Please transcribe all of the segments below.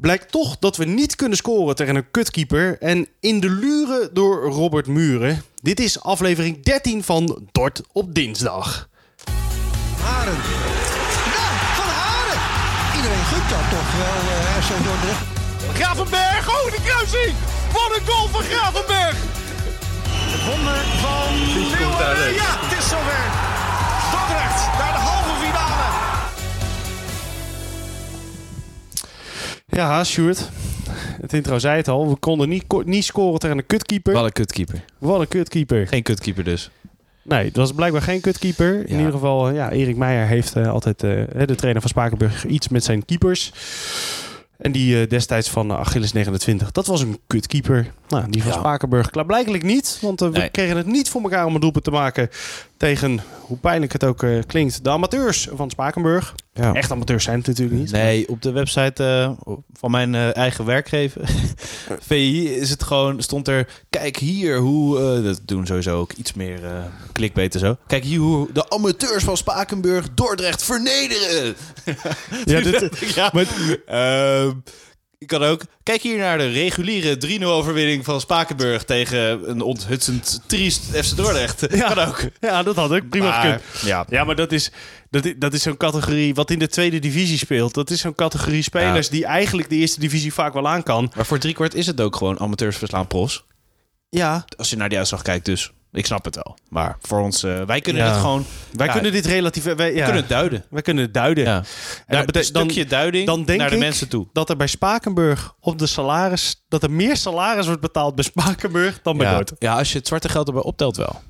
Blijkt toch dat we niet kunnen scoren tegen een kutkeeper. En in de luren door Robert Muren. Dit is aflevering 13 van Dort op dinsdag. Haren. Ja, van Haren. Iedereen gunt dat toch wel, uh, FC Dordrecht. Gravenberg, oh de kruising! Wat een goal van Gravenberg! Het wonder van Leeuwen. Ja, het is zover. Dordrecht naar de halve Ja, Sjoerd. Het intro zei het al. We konden niet, niet scoren tegen een kutkeeper. Wat een kutkeeper. Wat een kutkeeper. Geen kutkeeper dus. Nee, het was blijkbaar geen kutkeeper. In ieder geval, eh, ja, Erik Meijer heeft eh, altijd, eh, de trainer van Spakenburg, iets met zijn keepers. En die destijds van Achilles 29, dat was een kutkeeper. Nou, die van Ja. Spakenburg klaarblijkelijk niet. Want we Nee. kregen het niet voor elkaar om een doelpunt te maken tegen, hoe pijnlijk het ook klinkt, de amateurs van Spakenburg. Ja. Echt amateurs zijn het natuurlijk niet. Nee, op de website eh, van mijn eh, eigen werkgever, VI, is het gewoon, stond er, kijk hier hoe, eh, dat doen sowieso ook iets meer eh clickbait en zo. Kijk hier hoe de amateurs van Spakenburg Dordrecht vernederen. Ja, dit, ja, maar, ik kan ook, kijk hier naar de reguliere 3-0 overwinning van Spakenburg tegen een onthutsend triest FC Dordrecht. Ja. Kan ook. ja, dat had ik. Prima Maar, gekund. ja. Ja, maar dat is, dat is, dat is zo'n categorie wat in de tweede divisie speelt. Dat is zo'n categorie spelers Ja. die eigenlijk de eerste divisie vaak wel aan kan. Maar voor driekwart is het ook gewoon amateurs verslaan pros. Ja, Als je naar die uitslag kijkt dus. Ik snap het wel. Maar voor ons, eh, wij kunnen Ja. het gewoon... wij Ja, kunnen dit relatief... Wij, ja, kunnen het duiden. wij kunnen het duiden. Ja. En dat stukje duiding dan denk naar de mensen toe. dat er bij Spakenburg op de salaris... dat er meer salaris wordt betaald bij Spakenburg dan bij. Noord. ja, als je het zwarte geld erbij optelt wel.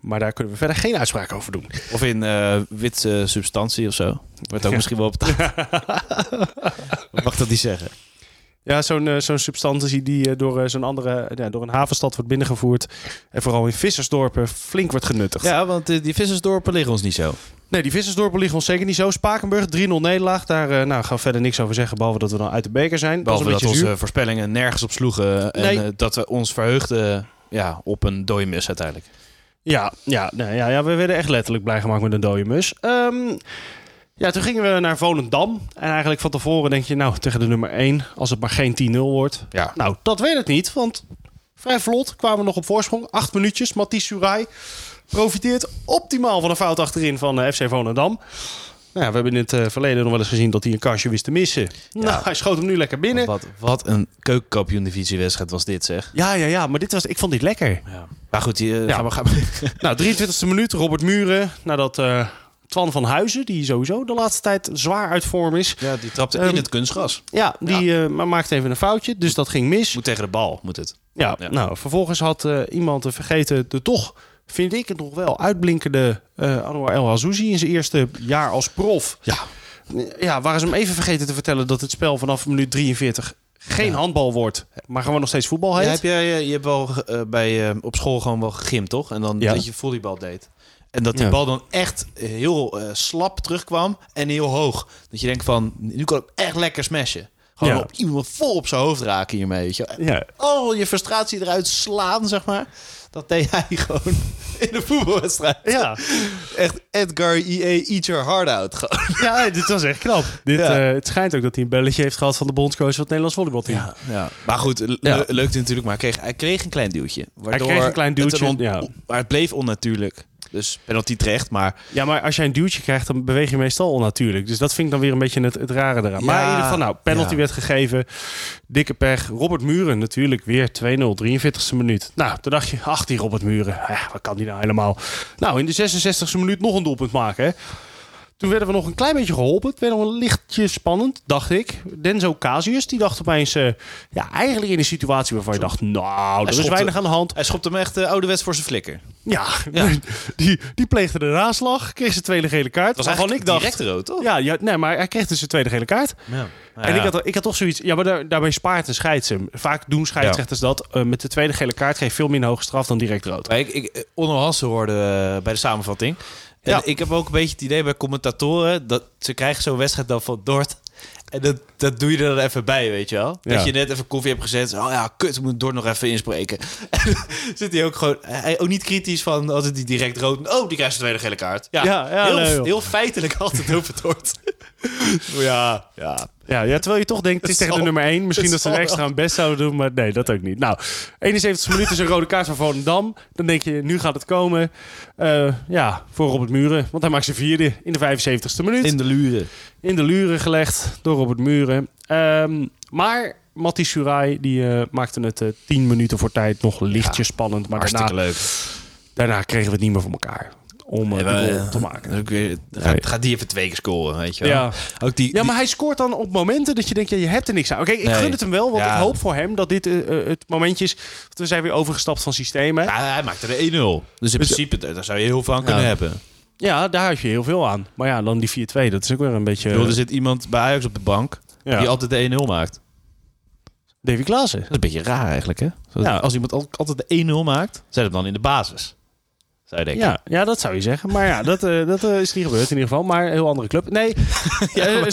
Maar daar kunnen we verder geen uitspraak over doen. Of in eh wit eh, substantie of zo. Wordt ook misschien wel betaald. Wat mag dat niet zeggen? Ja, zo'n eh, zo'n substantie die eh, door, eh, zo'n andere, ja, door een havenstad wordt binnengevoerd... en vooral in vissersdorpen flink wordt genuttigd. Ja, want die vissersdorpen liggen ons niet zo. Nee, die vissersdorpen liggen ons zeker niet zo. Spakenburg, 3-0 nederlaag. Daar nou, gaan we verder niks over zeggen, behalve dat we dan uit de beker zijn. Behalve dat dat onze voorspellingen nergens op sloegen. En Nee. dat we ons verheugden ja, op een dode mis uiteindelijk. Ja, ja, nee, ja, ja, we werden echt letterlijk blij gemaakt met een dode mus. Ehm, ja, toen gingen we naar Volendam. En eigenlijk van tevoren denk je, nou, tegen de nummer 1, als het maar geen 10-0 wordt. Ja. Nou, dat weet het niet, want vrij vlot kwamen we nog op voorsprong. Acht minuutjes, Mathies Surai profiteert optimaal van een fout achterin van eh, FC Volendam. Nou, ja, we hebben in het eh, verleden nog wel eens gezien dat hij een kansje wist te missen. Nou, hij schoot hem nu lekker binnen. Wat, wat een keukenkampioen divisiewedstrijd was dit zeg. Ja, ja, ja, maar dit was, ik vond dit lekker. Ja. Maar goed, die, eh, Ja. gaan we gaan Nou, 23e minuut, Robert Muren. Nadat eh Twan van Huizen, die sowieso de laatste tijd zwaar uit vorm is. Ja, die trapte Ehm, in het kunstgras. Ja, die eh, maar maakte even een foutje, dus dat ging mis. Moet tegen de bal, moet het. Ja, Ja. nou, vervolgens had eh, iemand eh, vergeten de toch, vind ik het nog wel, uitblinkende eh Anwar El Hazouzi in zijn eerste jaar als prof. Ja. Ja, waren ze hem even vergeten te vertellen dat het spel vanaf minuut 43 geen handbal wordt, maar gewoon nog steeds voetbal heet. Ja, heb eh, je hebt wel bij, eh, op school gewoon wel gegimd, toch? En dan Ja. dat je volleybal deed. En dat die Ja. bal dan echt heel eh, slap terugkwam en heel hoog. Dat je denkt van, nu kan ik echt lekker smashen. Gewoon Ja. op iemand vol op zijn hoofd raken hiermee, weet je. Ja, je frustratie eruit slaan, zeg maar. Dat deed hij gewoon in de voetbalwedstrijd. ja. Echt Edgar EA, eat your heart out. Gewoon. ja, dit was echt knap. Dit, Ja. eh, het schijnt ook dat hij een belletje heeft gehad van de bondscoach van het Nederlands volleybalteam. Ja, ja. Maar goed, le- leuk natuurlijk. Maar hij kreeg, hij kreeg een klein duwtje. Waardoor kreeg een klein het duwtje, on-. Maar het bleef onnatuurlijk. Dus penalty terecht, maar... Ja, maar als jij een duwtje krijgt, dan beweeg je meestal onnatuurlijk. Dus dat vind ik dan weer een beetje het, het rare eraan. Ja, maar in ieder geval, nou, penalty ja. werd gegeven. Dikke pech. Robert Muren natuurlijk weer 2-0, 43ste minuut. Nou, toen dacht je, ach, die Robert Muren. Ja, wat kan die nou helemaal? Nou, in de 66ste minuut nog een doelpunt maken, hè. Toen werden we nog een klein beetje geholpen. Het werd nog een lichtje spannend, dacht ik. Denzo Casius, die dacht opeens... eh, ja, eigenlijk in een situatie waarvan je dacht... Nou, er is schopte- weinig aan de hand. Hij schopt hem echt uh, ouderwets voor zijn flikker. Ja, die, die pleegde de naaslag. Kreeg zijn tweede gele kaart. Dat was eigenlijk ik dacht... direct rood, toch? Ja, ja, nee, maar hij kreeg dus zijn tweede gele kaart. Ja. en ik had, ik had toch zoiets... Ja, maar daar, daarbij spaart een scheids hem. Vaak doen scheidsrechters dat. Eh, met de tweede gele kaart geeft veel minder hoge straf dan direct rood. Maar ik, ik, eh, Onno hoorde eh, bij de samenvatting. En Ja. ik heb ook een beetje het idee bij commentatoren... dat ze krijgen zo'n wedstrijd dan van Dort... En dat, dat doe je er dan even bij, weet je wel? Ja. Dat je net even koffie hebt gezet. Oh ja, kut, we moeten Dort nog even inspreken. En zit hij ook gewoon... Hij, ook niet kritisch van altijd die direct rood... Oh, die krijgt zijn tweede gele kaart. Ja, Ja, ja, heel, nee, heel feitelijk altijd over Dort. Ja, ja. Ja, ja, terwijl je toch denkt, het is Het tegen de nummer 1. Misschien het dat ze een extra hun best zouden doen, maar nee, dat ook niet. Nou, 71 minuten is een rode kaart van Volendam. Dan denk je, nu gaat het komen. Eh, ja, voor Robert Muren. Want hij maakt zijn vierde in de 75ste minuut. In de luren. in de luren gelegd door Robert Muren. Ehm, maar Matty Surai die, eh, maakte het eh 10 minuten voor tijd nog lichtjes spannend. Maar daarna, leuk. daarna kregen we het niet meer voor elkaar om eh, Ja, te maken. Je- Nee. gaat, gaat die even twee keer scoren, weet je wel. Ja. Ook die, ja, maar hij scoort dan op momenten dat je denkt, ja, je hebt er niks aan. Oké, ik Nee. gun het hem wel, want ik hoop voor hem dat dit het momentje is. We zijn weer overgestapt van systemen. Ja, hij maakte er 1-0. Dus in Dus- principe, daar daar zou je heel veel aan kunnen hebben. Ja, daar had je heel veel aan. Maar ja, dan die 4-2, dat is ook weer een beetje... Ik bedoel, er zit iemand bij Ajax op de bank ja. die altijd de 1-0 maakt. Davy Klaassen. Dat is een beetje raar eigenlijk, hè? Ja. Als iemand al- altijd de 1-0 maakt, zet hem dan in de basis. Zou je denken. Ja, ja, dat zou je zeggen. Maar ja, dat, eh, dat eh, is niet gebeurd in ieder geval. Maar een heel andere club. Nee, eh, maar-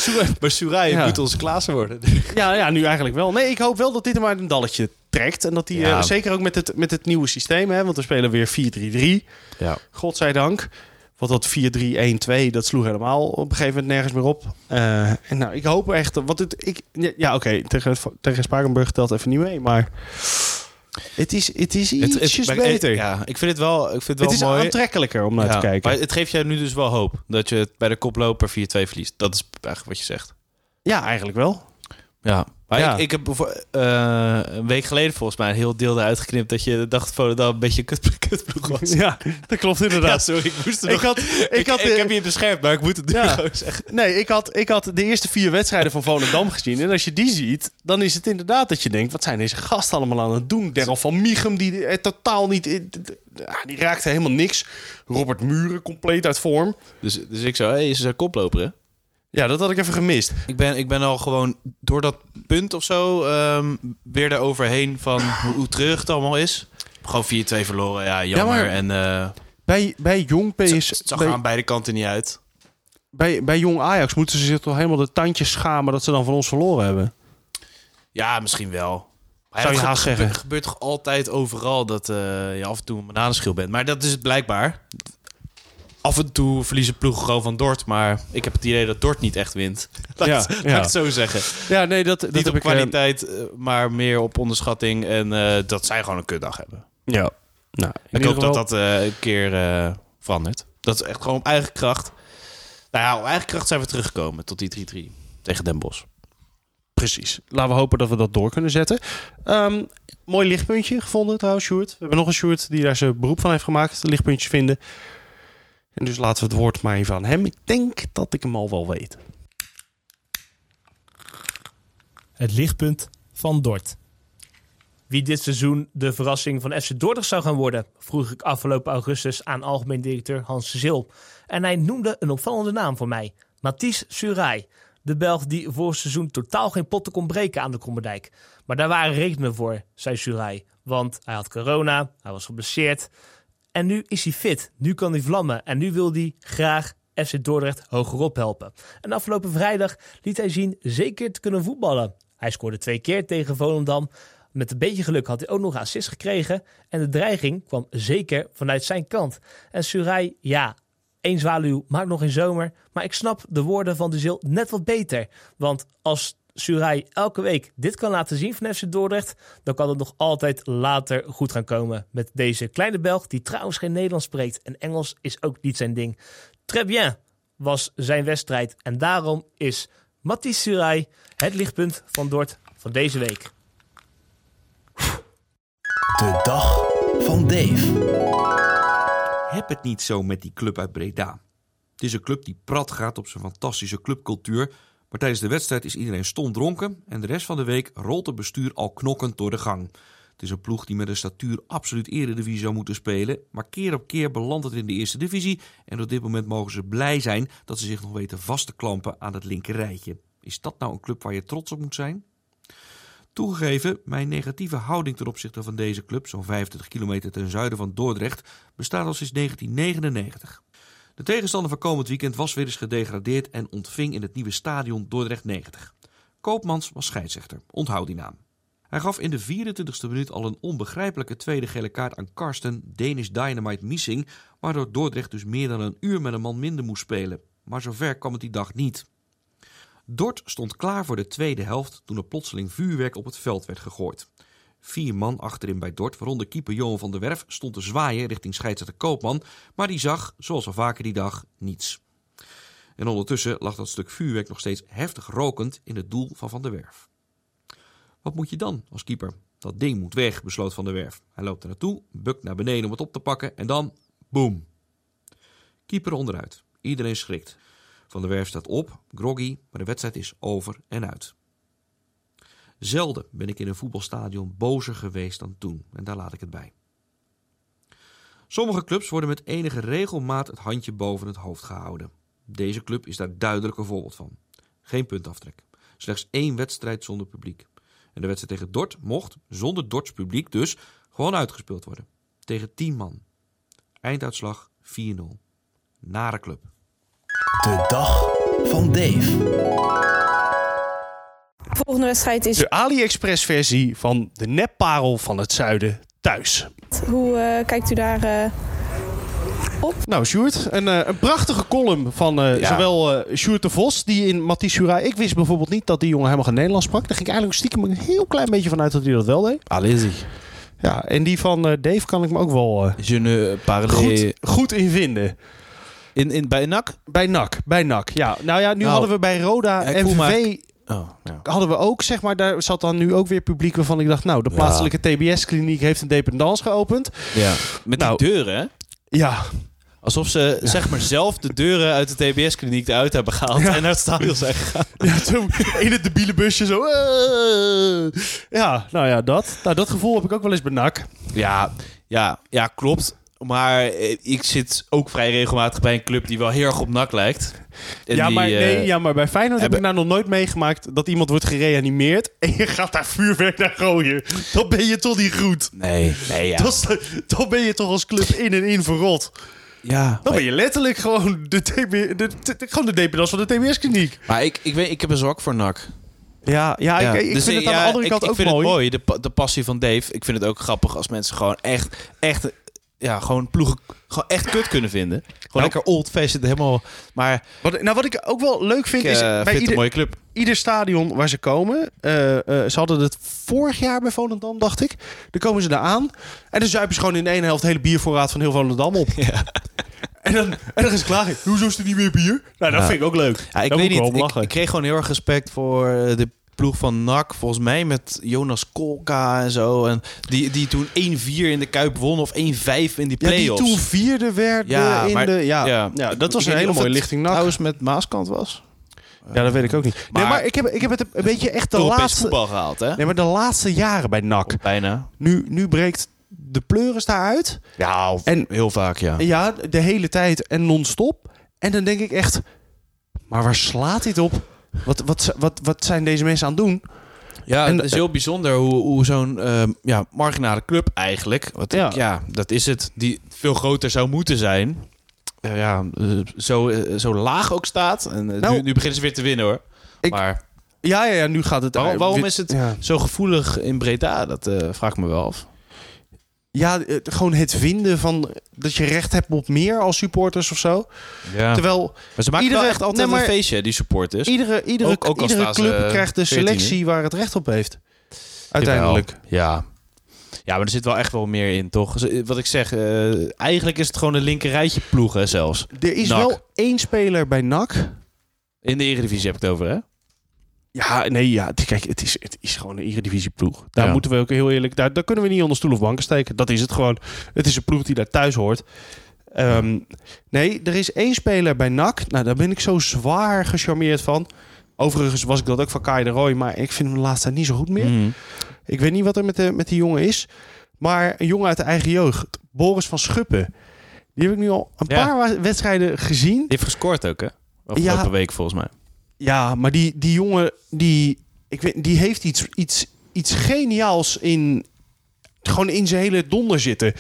Ja. moet onze Klaassen worden. Ja, ja, nu eigenlijk wel. Nee, ik hoop wel dat dit er maar een dalletje trekt. En dat die, Ja. zeker ook met het, met het nieuwe systeem, hè, want we spelen weer 4-3-3. Ja. Godzijdank. Want dat 4-3-1-2, dat sloeg helemaal op een gegeven moment nergens meer op. Eh, en nou, ik hoop echt... Wat het, ik, ja, ja, oké, tegen, tegen Spakenburg telt even niet mee, maar... Het is, het is ietsjes maar- beter. Ja, ik vind het wel, ik vind het wel het is mooi. aantrekkelijker om naar Ja, te kijken. Maar het geeft jou nu dus wel hoop dat je het bij de koploper 4-2 verliest. Dat is eigenlijk wat je zegt. Ja, eigenlijk wel. Ja. Maar Ja. Ik, ik heb eh, een week geleden volgens mij een heel deel eruit geknipt dat je dacht Volendam een beetje kut, kutploeg was. Ja, dat klopt Ja, inderdaad. sorry, ik moest er ik nog... had, ik, had, ik de- heb je beschermd, maar ik moet het nu Ja. zeggen. Nee, ik had, ik had de eerste vier wedstrijden van Volendam gezien. En als je die ziet, dan is het inderdaad dat je denkt... wat zijn deze gasten allemaal aan het doen? Daryl van Michum, die eh, totaal niet... eh, die raakte helemaal niks. Robert Muren, compleet uit vorm. Dus, dus ik zo, hé, hey, is een koploper, hè? Ja, dat had ik even gemist. Ik ben, ik ben al gewoon door dat punt of zo ehm, weer eroverheen van hoe, hoe terug het allemaal is. Gewoon 4-2 verloren, ja, jammer. En eh Bij, bij, jong het, PS, het zag bij, aan beide kanten niet uit. bij, bij jong Ajax moeten ze zich toch helemaal de tandjes schamen... dat ze dan van ons verloren hebben. Ja, misschien wel. Maar Zou je het haast ge- zeggen. gebeurt, gebeurt toch altijd overal dat eh, je af en toe een bananenschil bent. Maar dat is het blijkbaar. Af en toe verliezen ploegen gewoon van Dort. Maar ik heb het idee dat Dort niet echt wint. Laat, Ja, ik- laat ja. ik het zo zeggen. Ja, nee, dat, dat niet op eh, kwaliteit, eh, maar meer op onderschatting. En eh, dat zij gewoon een kutdag hebben. ja. Nou, Ik hoop dat geval- dat een keer verandert. Dat is echt gewoon op eigen kracht. Nou ja, op eigen kracht zijn we teruggekomen tot die 3-3 tegen Den Bosch. Precies. Laten we hopen dat we dat door kunnen zetten. Ehm, mooi lichtpuntje gevonden trouwens, Sjoerd. We hebben nog een Sjoerd die daar zijn beroep van heeft gemaakt. De lichtpuntjes vinden. En dus laten we het woord maar even aan hem. Ik denk dat ik hem al wel weet. Het lichtpunt van Dort. Wie dit seizoen de verrassing van FC Dordrecht zou gaan worden, vroeg ik afgelopen augustus aan algemeen directeur Hans Zil. En hij noemde een opvallende naam voor mij: Mathies Surai. De Belg die vorig seizoen totaal geen potten kon breken aan de Krommerdijk. Maar daar waren redenen voor, zei Surai. Want hij had corona, hij was geblesseerd. En nu is hij fit. Nu kan hij vlammen. En nu wil hij graag FC Dordrecht hogerop helpen. En afgelopen vrijdag liet hij zien zeker te kunnen voetballen. Hij scoorde twee keer tegen Volendam. Met een beetje geluk had hij ook nog assist gekregen. En de dreiging kwam zeker vanuit zijn kant. En Surai, ja, één zwaluw maakt nog geen zomer. Maar ik snap de woorden van de Zil net wat beter. Want als Surai elke week dit kan laten zien van FC Dordrecht, dan kan het nog altijd later goed gaan komen. Met deze kleine Belg, die trouwens geen Nederlands spreekt en Engels is ook niet zijn ding. Très bien was zijn wedstrijd en daarom is Mathies Surai het lichtpunt van Dort van deze week. De dag van Dave. Heb het niet zo met die club uit Breda. Het is een club die prat gaat op zijn fantastische clubcultuur. Maar tijdens de wedstrijd is iedereen stom dronken. En de rest van de week rolt het bestuur al knokkend door de gang. Het is een ploeg die met een statuur absoluut eredivisie zou moeten spelen. Maar keer op keer belandt het in de eerste divisie. En op dit moment mogen ze blij zijn dat ze zich nog weten vast te klampen aan het linkerrijtje. Is dat nou een club waar je trots op moet zijn? Toegegeven, mijn negatieve houding ten opzichte van deze club, zo'n 25 kilometer ten zuiden van Dordrecht, bestaat al sinds 1999. De tegenstander van komend weekend was weer eens gedegradeerd en ontving in het nieuwe stadion Dordrecht 90. Koopmans was scheidsrechter, onthoud die naam. Hij gaf in de 24e minuut al een onbegrijpelijke tweede gele kaart aan Karsten, Danish Dynamite Missing, waardoor Dordrecht dus meer dan een uur met een man minder moest spelen. Maar zover kwam het die dag niet. Dort stond klaar voor de tweede helft toen er plotseling vuurwerk op het veld werd gegooid. Vier man achterin bij Dort, waaronder keeper Johan van der Werf, stond te zwaaien richting scheidsrechter Koopman, maar die zag, zoals al vaker die dag, niets. En ondertussen lag dat stuk vuurwerk nog steeds heftig rokend in het doel van Van der Werf. Wat moet je dan als keeper? Dat ding moet weg, besloot Van der Werf. Hij loopt er naartoe, bukt naar beneden om het op te pakken en dan, boem. Keeper onderuit. Iedereen schrikt. Van der Werf staat op, groggy, maar de wedstrijd is over en uit. Zelden ben ik in een voetbalstadion bozer geweest dan toen, en daar laat ik het bij. Sommige clubs worden met enige regelmaat het handje boven het hoofd gehouden. Deze club is daar duidelijk een voorbeeld van. Geen puntaftrek. Slechts één wedstrijd zonder publiek. En de wedstrijd tegen Dort mocht, zonder Dorts publiek dus, gewoon uitgespeeld worden. Tegen 10 man. Einduitslag 4-0. Nare club. De dag van Dave. Volgende wedstrijd is De AliExpress versie van de nepparel van het zuiden thuis. hoe eh, kijkt u daar eh, Nou, Sjoerd, een, eh, een prachtige column van eh, Ja. zowel eh Sjoerd de Vos, die in Mathies Surai... Ik wist bijvoorbeeld niet dat die jongen helemaal geen Nederlands sprak. Daar ging ik eigenlijk stiekem een heel klein beetje vanuit dat hij dat wel deed. Alezi. Ja, en die van eh, Dave kan ik me ook wel eh, Je ne parle goed, goed in vinden. in, in, bij NAC? Bij NAC, bij NAC. Ja, nou ja, nu Nou, hadden we bij Roda en. Oh, ja. Hadden we ook, zeg maar, daar zat dan nu ook weer publiek waarvan ik dacht, nou, de plaatselijke TBS-kliniek heeft een dependance geopend. ja. Met Nou. die deuren, hè? Ja, Alsof ze zeg maar zelf de deuren uit de TBS-kliniek eruit hebben gehaald en naar het stadion zijn gegaan. Ja, zo in het debiele busje zo. eh. Ja, nou ja, dat. Nou, dat gevoel heb ik ook wel eens bij NAC. Ja, ja, ja, klopt. Maar eh, ik zit ook vrij regelmatig bij een club die wel heel erg op NAC lijkt. En Ja die, maar, eh, nee, ja, maar bij Feyenoord heb ik nou nog nooit meegemaakt dat iemand wordt gereanimeerd en je gaat daar vuurwerk naar gooien. Dan ben je toch niet goed. Nee, nee, ja. Dat is- dan ben je toch als club in en in verrot. ja Dan ben je letterlijk gewoon de, TB, de, de- gewoon de van de TBS-kliniek. Maar ik, ik, weet, ik heb een zwak voor NAC. Ja, ja, Ja, ik, ik dus vind het aan de andere ik- kant ik ook vind mooi. het mooi, de, de passie van Dave. Ik vind het ook grappig als mensen gewoon echt, echt, ja, gewoon ploegen, gewoon echt kut kunnen vinden. Gewoon Nou. lekker old fashioned, helemaal. Maar Wat, nou, wat ik ook wel leuk vind, ik is eh, bij ieder, mooie club. ieder stadion waar ze komen. eh, eh, ze hadden het vorig jaar bij Volendam, dacht ik. Dan komen ze daar aan. En dan zuipen ze gewoon in de ene helft de hele biervoorraad van heel Volendam op. En, dan, en dan is het klaar. Hoezo is er niet meer bier? Nou, dat Ja. vind ik ook leuk. Ja, ik Daar weet niet. Ik, ik kreeg gewoon heel erg respect voor de ploeg van NAC. Volgens mij met Jonas Kolka en zo. En die, die toen 1-4 in de Kuip won of 1-5 in die Ja, die play-offs. toen vierde werden Ja, in maar- de... Ja, ja. ja. dat was een hele mooie lichting NAC. Trouwens met Maaskant was. Ja, dat weet ik ook niet. nee, Maar- maar ik heb, ik heb het een beetje echt de Europees laatste... voetbal gehaald, hè? Nee, maar de laatste jaren bij NAC. Bijna. Nu, nu breekt de pleuris daaruit. Ja, En heel vaak, ja. Ja, de hele tijd en non-stop. En dan denk ik echt, maar waar slaat dit op? Wat, wat, wat, wat zijn deze mensen aan het doen? Ja, En- het is heel bijzonder hoe, hoe zo'n ehm, ja, marginale club eigenlijk, wat, Ja. ja. dat is het, die veel groter zou moeten zijn, eh, ja, eh, zo, eh, zo laag ook staat. En Nou, nu, nu beginnen ze weer te winnen hoor. ik- maar Ja, ja, ja nu gaat het... waarom, waarom is het Ja, zo gevoelig in Breda? Dat vraag ik me wel af. Ja het- gewoon het vinden van dat je recht hebt op meer als supporters of zo. Ja. Terwijl maar ze maken iedere- wel echt altijd nee, maar- een feestje, die supporters. iedere, iedere, Ook- iedere club eh, krijgt de 14e. selectie waar het recht op heeft. Uiteindelijk. Jawel. Ja. Ja, maar er zit wel echt wel meer in, toch? Z- Wat ik zeg, eh, eigenlijk is het gewoon een linkerrijtje ploegen zelfs. Er is NAC. wel één speler bij NAC. In de Eredivisie heb ik het over, hè? Ja, nee, ja. het- Kijk, het is, het is gewoon een Eredivisie ploeg. Daar Ja. moeten we ook heel eerlijk... Daar, daar kunnen we niet onder stoel of banken steken. Dat is het gewoon. Het is een ploeg die daar thuis hoort. Ehm, nee, er is één speler bij NAC. Nou, daar ben ik zo zwaar gecharmeerd van. Overigens was ik dat ook van Kai de Roy. Maar ik vind hem de laatste tijd niet zo goed meer. Mhm. Ik weet niet wat er met, de, met die jongen is. Maar een jongen uit de eigen jeugd. Boris van Schuppen. Die heb ik nu al een Ja. paar wedstrijden gezien. Die heeft gescoord ook, hè? Afgelopen Ja. week volgens mij. Ja, maar die, die jongen, die, ik weet, die heeft iets, iets, iets geniaals in, gewoon in zijn hele donder zitten.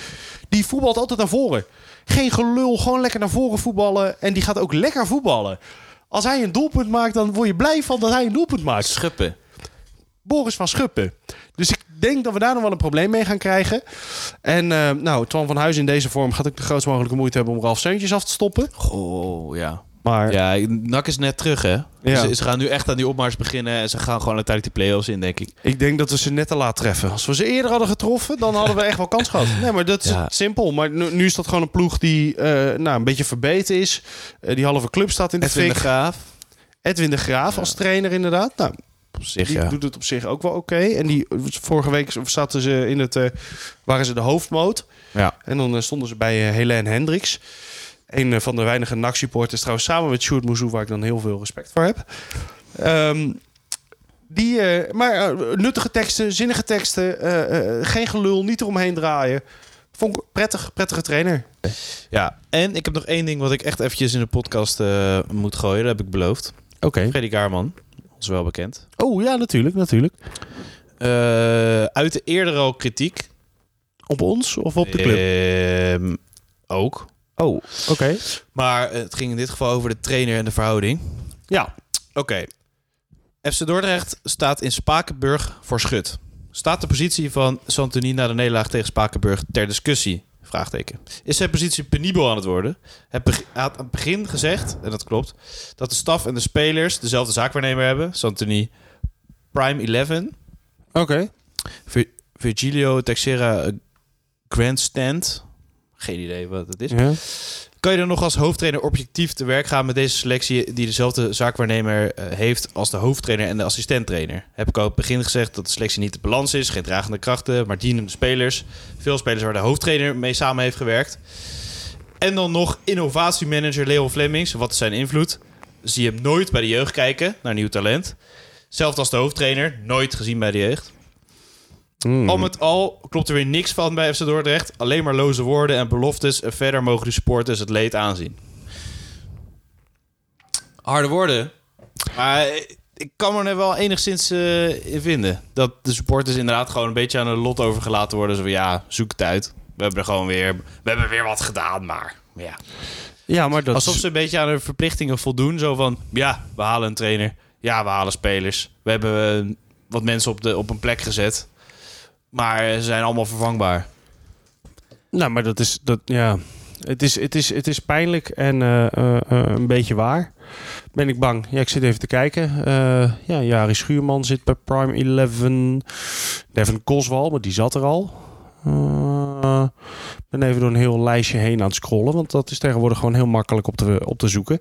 Die voetbalt altijd naar voren. Geen gelul, gewoon lekker naar voren voetballen. En die gaat ook lekker voetballen. Als hij een doelpunt maakt, dan word je blij van dat hij een doelpunt maakt. Schuppen. Boris van Schuppen. Dus ik denk dat we daar nog wel een probleem mee gaan krijgen. En eh, nou, Twan van Huis in deze vorm gaat ook de grootst mogelijke moeite hebben om Ralf Seuntjes af te stoppen. Oh, ja. Maar Ja, NAC is net terug, hè? Ja. Ze, ze gaan nu echt aan die opmars beginnen en ze gaan gewoon uiteindelijk die play-offs in, denk ik. ik denk dat we ze net te laat treffen. Als we ze eerder hadden getroffen, dan hadden we echt wel kans gehad. Nee, maar dat is Ja. simpel. Maar nu, nu is dat gewoon een ploeg die eh, nou, een beetje verbeten is. Eh, die halve club staat in de Edwin de fik. Graaf. Edwin de Graaf als trainer inderdaad. Nou, Op zich, die ja. doet het op zich ook wel oké. En die vorige week zaten ze in het, eh, waren ze de hoofdmoot. Ja. En dan stonden ze bij Helene Hendricks. Een eh, van de weinige NAC-supporters trouwens samen met Sjoerd Mouzou... waar ik dan heel veel respect voor heb. Ehm, die, eh, maar eh, nuttige teksten, zinnige teksten, geen gelul, niet eromheen draaien. Vond ik prettig, prettige trainer. Ja, en ik heb nog één ding wat ik echt eventjes in de podcast moet gooien. Dat heb ik beloofd. Oké. Freddy Kaarman, ons wel bekend. Oh ja, natuurlijk, natuurlijk. Uit de eerder al kritiek. Op ons of op de club? Ehm, ook. Oh, oké. Maar het ging in dit geval over de trainer en de verhouding. Ja. Oké. FC Dordrecht staat in Spakenburg voor schut. Staat de positie van Santoni na de nederlaag tegen Spakenburg ter discussie? Vraagteken. Is zijn positie penibel aan het worden? Hij had aan het begin gezegd, en dat klopt, dat de staf en de spelers dezelfde zaakwaarnemer hebben. Santoni Prime 11. Oké. Vir- Virgilio Texera eh, Grandstand. Geen idee wat het is. Ja. Kan je dan nog als hoofdtrainer objectief te werk gaan met deze selectie die dezelfde zaakwaarnemer eh, heeft als de hoofdtrainer en de assistenttrainer? Heb ik al op het begin gezegd dat de selectie niet de balans is, geen dragende krachten, maar dienende spelers. Veel spelers waar de hoofdtrainer mee samen heeft gewerkt. En dan nog innovatiemanager Leon Flemings. Wat is zijn invloed? Zie hem nooit bij de jeugd kijken naar nieuw talent. Zelfs als de hoofdtrainer, nooit gezien bij de jeugd. Mm. Al met al klopt er weer niks van bij FC Dordrecht. Alleen maar loze woorden en beloftes. En verder mogen de supporters het leed aanzien. Harde woorden. Maar ik kan me er wel enigszins eh, in vinden. Dat de supporters inderdaad gewoon een beetje aan hun lot overgelaten worden. Zo van, ja, zoek het uit. We hebben er gewoon weer... We hebben weer wat gedaan, maar... maar ja. Ja, maar dat Alsof ze een beetje aan hun verplichtingen voldoen. Zo van, ja, we halen een trainer. Ja, we halen spelers. We hebben eh, wat mensen op, de, op een plek gezet. Maar ze zijn allemaal vervangbaar. Nou, maar dat is... Dat, ja. het, is, het, is, het is pijnlijk en eh, eh, eh, een beetje waar. Ben ik bang. Ja, ik zit even te kijken. Eh ja, Jari Schuurman zit bij Prime 11. Devin Koswal, maar die zat er al. Ben even door een heel lijstje heen aan het scrollen. Want dat is tegenwoordig gewoon heel makkelijk op te, op te zoeken.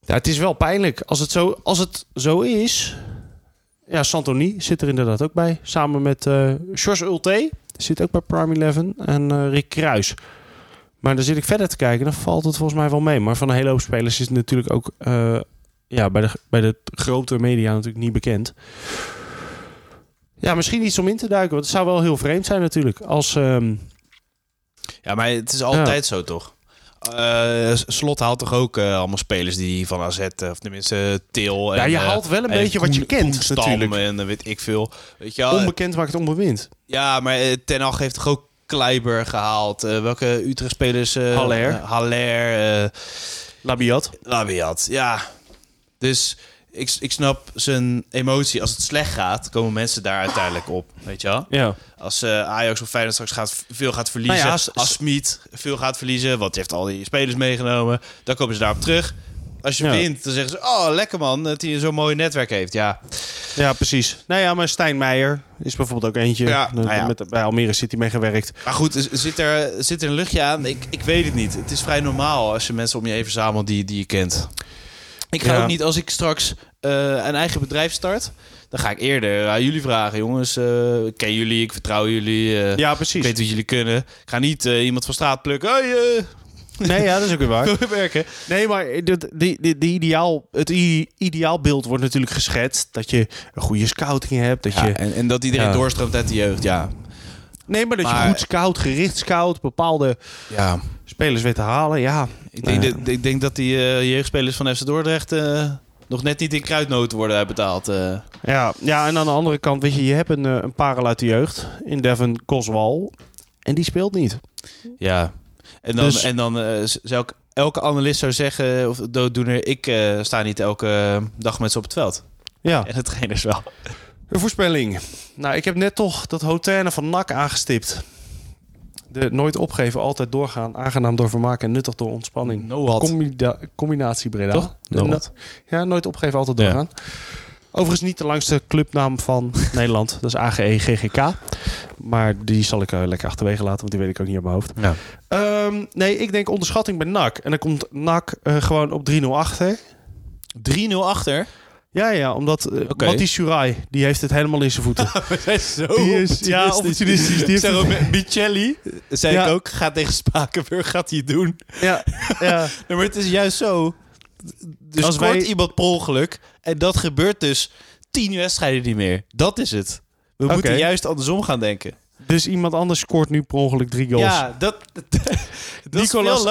Ja, het is wel pijnlijk. Als het zo, als het zo is... Ja, Santoni zit er inderdaad ook bij. Samen met eh George Ulte. Zit ook bij Prime 11. En eh, Rick Kruis. Maar dan zit ik verder te kijken. Dan valt het volgens mij wel mee. Maar van een hele hoop spelers is het natuurlijk ook... eh, ja, bij de, bij de grote media natuurlijk niet bekend. Ja, misschien iets om in te duiken. Want het zou wel heel vreemd zijn natuurlijk. Als... ehm, Ja, maar het is altijd zo, toch? Eh, Slot haalt toch ook eh, allemaal spelers die van AZ, eh, of tenminste Til. En, Ja, je haalt wel een en beetje wat je kent, natuurlijk. En weet ik veel. Weet je onbekend maakt onbewint. Ja, maar Ten Hag heeft toch ook Kleiber gehaald? Eh, welke Utrecht-spelers? Haller. Haller. Labiat. Labiat, ja. Dus ik, ik snap zijn emotie. Als het slecht gaat, komen mensen daar uiteindelijk op. Weet je wel? Ja. Als eh, Ajax of Feyenoord straks gaat, veel gaat verliezen. Nou ja, s- als Smit veel gaat verliezen, want je heeft al die spelers meegenomen. Dan komen ze daarop terug. Als je Ja. wint, dan zeggen ze... Oh, lekker man, dat hij zo'n mooi netwerk heeft. Ja, Ja, precies. Nou ja, maar Stijn Meijer is bijvoorbeeld ook eentje. Ja, Eh, nou ja. Met, bij Almere City mee gewerkt. maar goed, zit er, zit er een luchtje aan? Ik, ik weet het niet. Het is vrij normaal als je mensen om je heen verzamelt die, die je kent. Ik ga Ja. ook niet, als ik straks eh, een eigen bedrijf start... dan ga ik eerder aan jullie vragen. Jongens, ik ken jullie, ik vertrouw jullie. eh, Ja, Ik precies. weet wat jullie kunnen. Ik ga niet iemand van straat plukken. Hey, Nee, ja, dat is ook weer waar. werken? Nee, maar dit- die, die, die ideaal, het ideaalbeeld wordt natuurlijk geschetst. Dat je een goede scouting hebt. Dat Ja, je, en, en dat iedereen Ja. doorstroomt uit de jeugd, ja. nee, maar dat maar- je goed scout, gericht scout. Bepaalde ja. Spelers weet te halen. Ja, Ik denk, dat, ik denk dat die eh, jeugdspelers van FC Dordrecht eh, nog net niet in kruidnoten worden uitbetaald. eh. ja, ja, en aan de andere kant, weet je, je hebt een, een parel uit de jeugd. In Devon Koswal. En die speelt niet. Ja. En dan, Dus- en dan zou ik, elke analist zou zeggen, of dooddoener, ik sta niet elke dag met ze op het veld. Ja, En de trainers wel. een voorspelling. Nou, ik heb net toch dat Hoterne van NAC aangestipt. De nooit opgeven, altijd doorgaan. Aangenaam door vermaak en nuttig door ontspanning. Noad. Combina- combinatie Breda. Toch? No- ja, nooit opgeven, altijd Ja. doorgaan. Overigens niet de langste clubnaam van Nederland. Dat is AGE GGK. Maar die zal ik eh, lekker achterwege laten, want die weet ik ook niet op mijn hoofd. Ja. Ehm, nee, ik denk onderschatting bij NAC. En dan komt NAC eh, gewoon op 3-0 achter. 3-0 achter. Ja, ja, omdat uh, Oké. Matty Surai, die heeft het helemaal in zijn voeten. Zo Die is- ja, opportunistisch. Die heeft ook Micheli, zei Ja. ik ook, gaat tegen Spakenburg, gaat hij het doen. ja, ja. Maar het is juist zo. Dus Als wij- iemand per ongeluk. En dat gebeurt dus tien wedstrijden niet meer. Dat is het. We moeten juist andersom gaan denken. Dus iemand anders scoort nu per ongeluk drie goals. Ja, dat, dat, dat is Nicolas.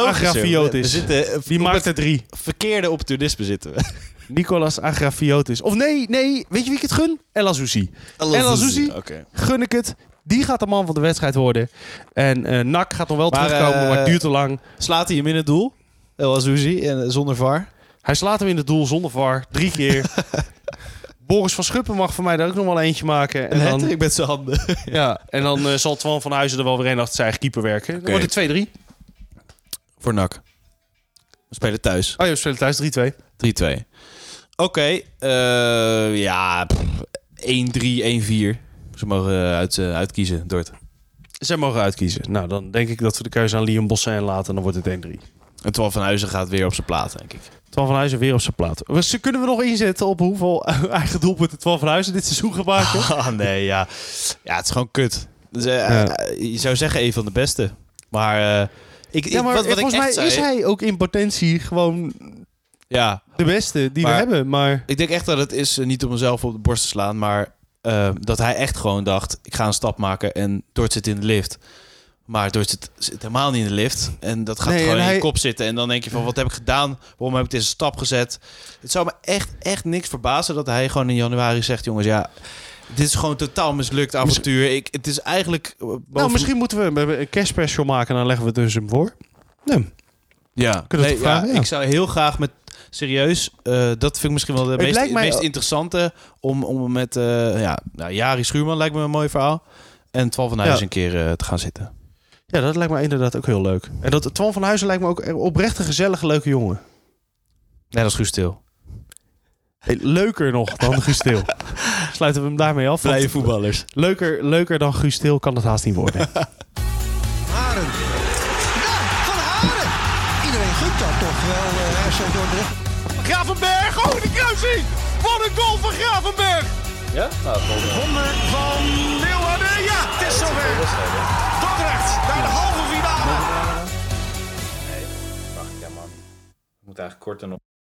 We zitten eh, Die maakt het er drie. verkeerde opportunisme zitten we. Nicolas Agrafiotis. Of nee, nee, weet je wie ik het gun? El Azouzi. El Azouzi, Oké. gun ik het. Die gaat de man van de wedstrijd worden. En eh Nak gaat nog wel Maar, terugkomen, eh, maar het duurt te lang. Slaat hij hem in het doel? El Azouzi, en eh, zonder VAR. Hij slaat hem in het doel zonder VAR. Drie keer. Boris van Schuppen mag voor mij daar ook nog wel eentje maken. En En dan, dan, met zijn handen. ja, en dan eh, zal Twan van Huizen er wel weer een achter zijn eigen keeper werken. Dan wordt het 2-3. Voor NAC. We spelen thuis. 3-2. Oh ja, we spelen thuis 3-2. Oké. eh, ja, pff, 1-3, 1-4. Ze mogen eh, uit, eh, uitkiezen, Dort. Zij mogen uitkiezen. Nou, dan denk ik dat we de keuze aan Liam Bossen laten. En dan wordt het 1-3. En Twan van Huizen gaat weer op zijn plaat, denk ik. Twan van Huizen weer op zijn plaat. Dus kunnen we nog inzetten op hoeveel eigen doelpunten Twan van Huizen dit seizoen gaat maken? Ah, nee, ja. Ja, het is gewoon kut. Dus, Ja. je zou zeggen een van de beste. Maar, eh, ik, Ja, ik- maar wat, wat ik volgens mij zei... is hij ook in potentie gewoon Ja, de beste die Maar- we hebben. Maar ik denk echt dat het is, eh, niet om mezelf op de borst te slaan, maar eh, dat hij echt gewoon dacht, ik ga een stap maken en Dort zit in de lift. Maar Dort zit, zit helemaal niet in de lift. En dat gaat Nee, gewoon in hij- je kop zitten. En dan denk je van, wat heb ik gedaan? Waarom heb ik deze stap gezet? Het zou me echt, echt niks verbazen dat hij gewoon in januari zegt, jongens, ja... Dit is gewoon totaal mislukt avontuur. Ik, het is eigenlijk... eh, boven- nou, misschien moeten we een cash special maken en dan leggen we het dus hem voor. Nee. Ja, Ja. ik zou heel graag met serieus. eh, dat vind ik misschien wel de meest, mij meest interessante om, om met eh ja, nou, Jari Schuurman lijkt me een mooi verhaal en Twan van Huizen Ja. een keer eh, te gaan zitten. Ja, dat lijkt me inderdaad ook heel leuk. En dat Twan van Huizen lijkt me ook een oprecht een gezellige, leuke jongen. Nee, dat is Guus Stil. Hey, leuker nog dan Guus. Sluiten we hem daarmee af. want voetballers. Leuker, leuker dan Guus kan het haast niet worden. Haren. Ja, van Haren. Iedereen gunt dat toch wel, uh, Dordrecht. Gravenberg, oh de kruising! Wat een goal van Gravenberg! Ja? Nou, Wonder van Leeuwarden. Ja, het is zover. Dordrecht naar de halve finale. moet eigenlijk korter nog.